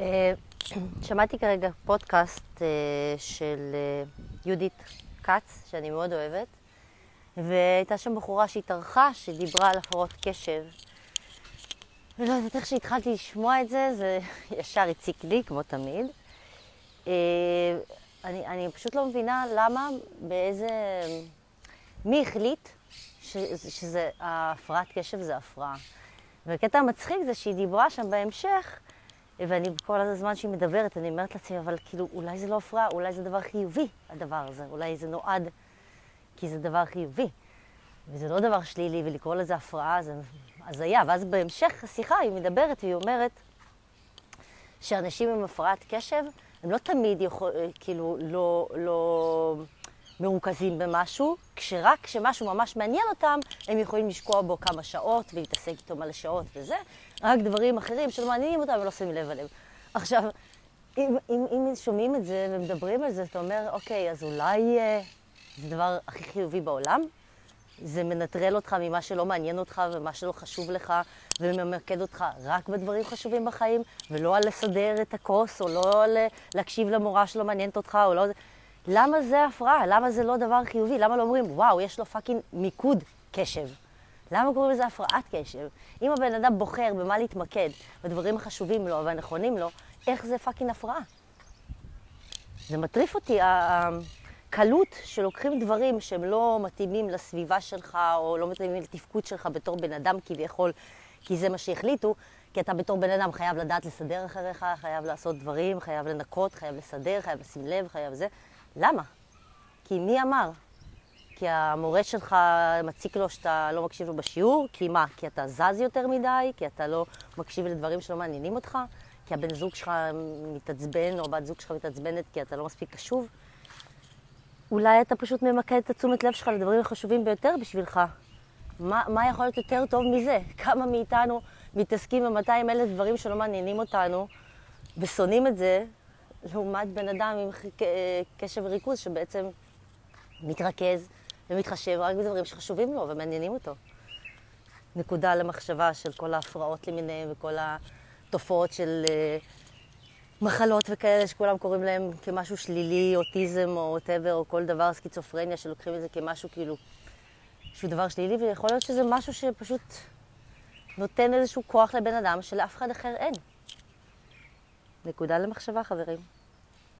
אה, שמעתי כרגע פודקאסט אה, של אה, יהודית כץ, שאני מאוד אוהבת, והייתה שם בחורה שהתארחה, שדיברה על הפרעות קשב. ולא יודעת איך שהתחלתי לשמוע את זה, זה ישר הציק לי, כמו תמיד. אני, אני פשוט לא מבינה למה, באיזה... מי החליט שזה, הפרעת קשב זה הפרעה. והקטע המצחיק זה שהיא דיברה שם בהמשך ואני כל הזמן שהיא מדברת, אני אומרת לעצמי, אבל כאילו, אולי זה לא הפרעה, אולי זה דבר חיובי, הדבר הזה, אולי זה נועד כי זה דבר חיובי. וזה לא דבר שלילי, ולקרוא לזה הפרעה זה הזיה. ואז בהמשך השיחה היא מדברת והיא אומרת שאנשים עם הפרעת קשב, הם לא תמיד יכול, כאילו, לא, לא מרוכזים במשהו, כשרק כשמשהו ממש מעניין אותם, הם יכולים לשקוע בו כמה שעות ולהתעסק איתו מלא שעות וזה. רק דברים אחרים שלא מעניינים אותם ולא שמים לב עליהם. עכשיו, אם, אם, אם שומעים את זה ומדברים על זה, אתה אומר, אוקיי, אז אולי אה, זה הדבר הכי חיובי בעולם? זה מנטרל אותך ממה שלא מעניין אותך ומה שלא חשוב לך, וממקד אותך רק בדברים חשובים בחיים, ולא על לסדר את הכוס, או לא על להקשיב למורה שלא מעניינת אותך, או לא... למה זה הפרעה? למה זה לא דבר חיובי? למה לא אומרים, וואו, יש לו fucking מיקוד קשב? למה קוראים לזה הפרעת קשב? אם הבן אדם בוחר במה להתמקד, בדברים החשובים לו והנכונים לו, איך זה fucking הפרעה? זה מטריף אותי, הקלות שלוקחים דברים שהם לא מתאימים לסביבה שלך, או לא מתאימים לתפקוד שלך בתור בן אדם כביכול, כי זה מה שהחליטו, כי אתה בתור בן אדם חייב לדעת לסדר אחריך, חייב לעשות דברים, חייב לנקות, חייב לסדר, חייב לשים לב, חייב זה. למה? כי מי אמר? כי המורה שלך מציק לו שאתה לא מקשיב לו בשיעור? כי מה? כי אתה זז יותר מדי? כי אתה לא מקשיב לדברים שלא מעניינים אותך? כי הבן זוג שלך מתעצבן, או בת זוג שלך מתעצבנת כי אתה לא מספיק קשוב? אולי אתה פשוט ממקד את התשומת לב שלך לדברים החשובים ביותר בשבילך. מה, מה יכול להיות יותר טוב מזה? כמה מאיתנו מתעסקים ב-200 אלף דברים שלא מעניינים אותנו ושונאים את זה, לעומת בן אדם עם קשב וריכוז שבעצם מתרכז ומתחשב רק בדברים שחשובים לו ומעניינים אותו. נקודה למחשבה של כל ההפרעות למיניהן וכל התופעות של uh, מחלות וכאלה שכולם קוראים להם כמשהו שלילי, אוטיזם או ווטאבר או כל דבר, סקיצופרניה, שלוקחים את זה כמשהו כאילו שהוא דבר שלילי, ויכול להיות שזה משהו שפשוט נותן איזשהו כוח לבן אדם שלאף אחד אחר אין. נקודה למחשבה, חברים.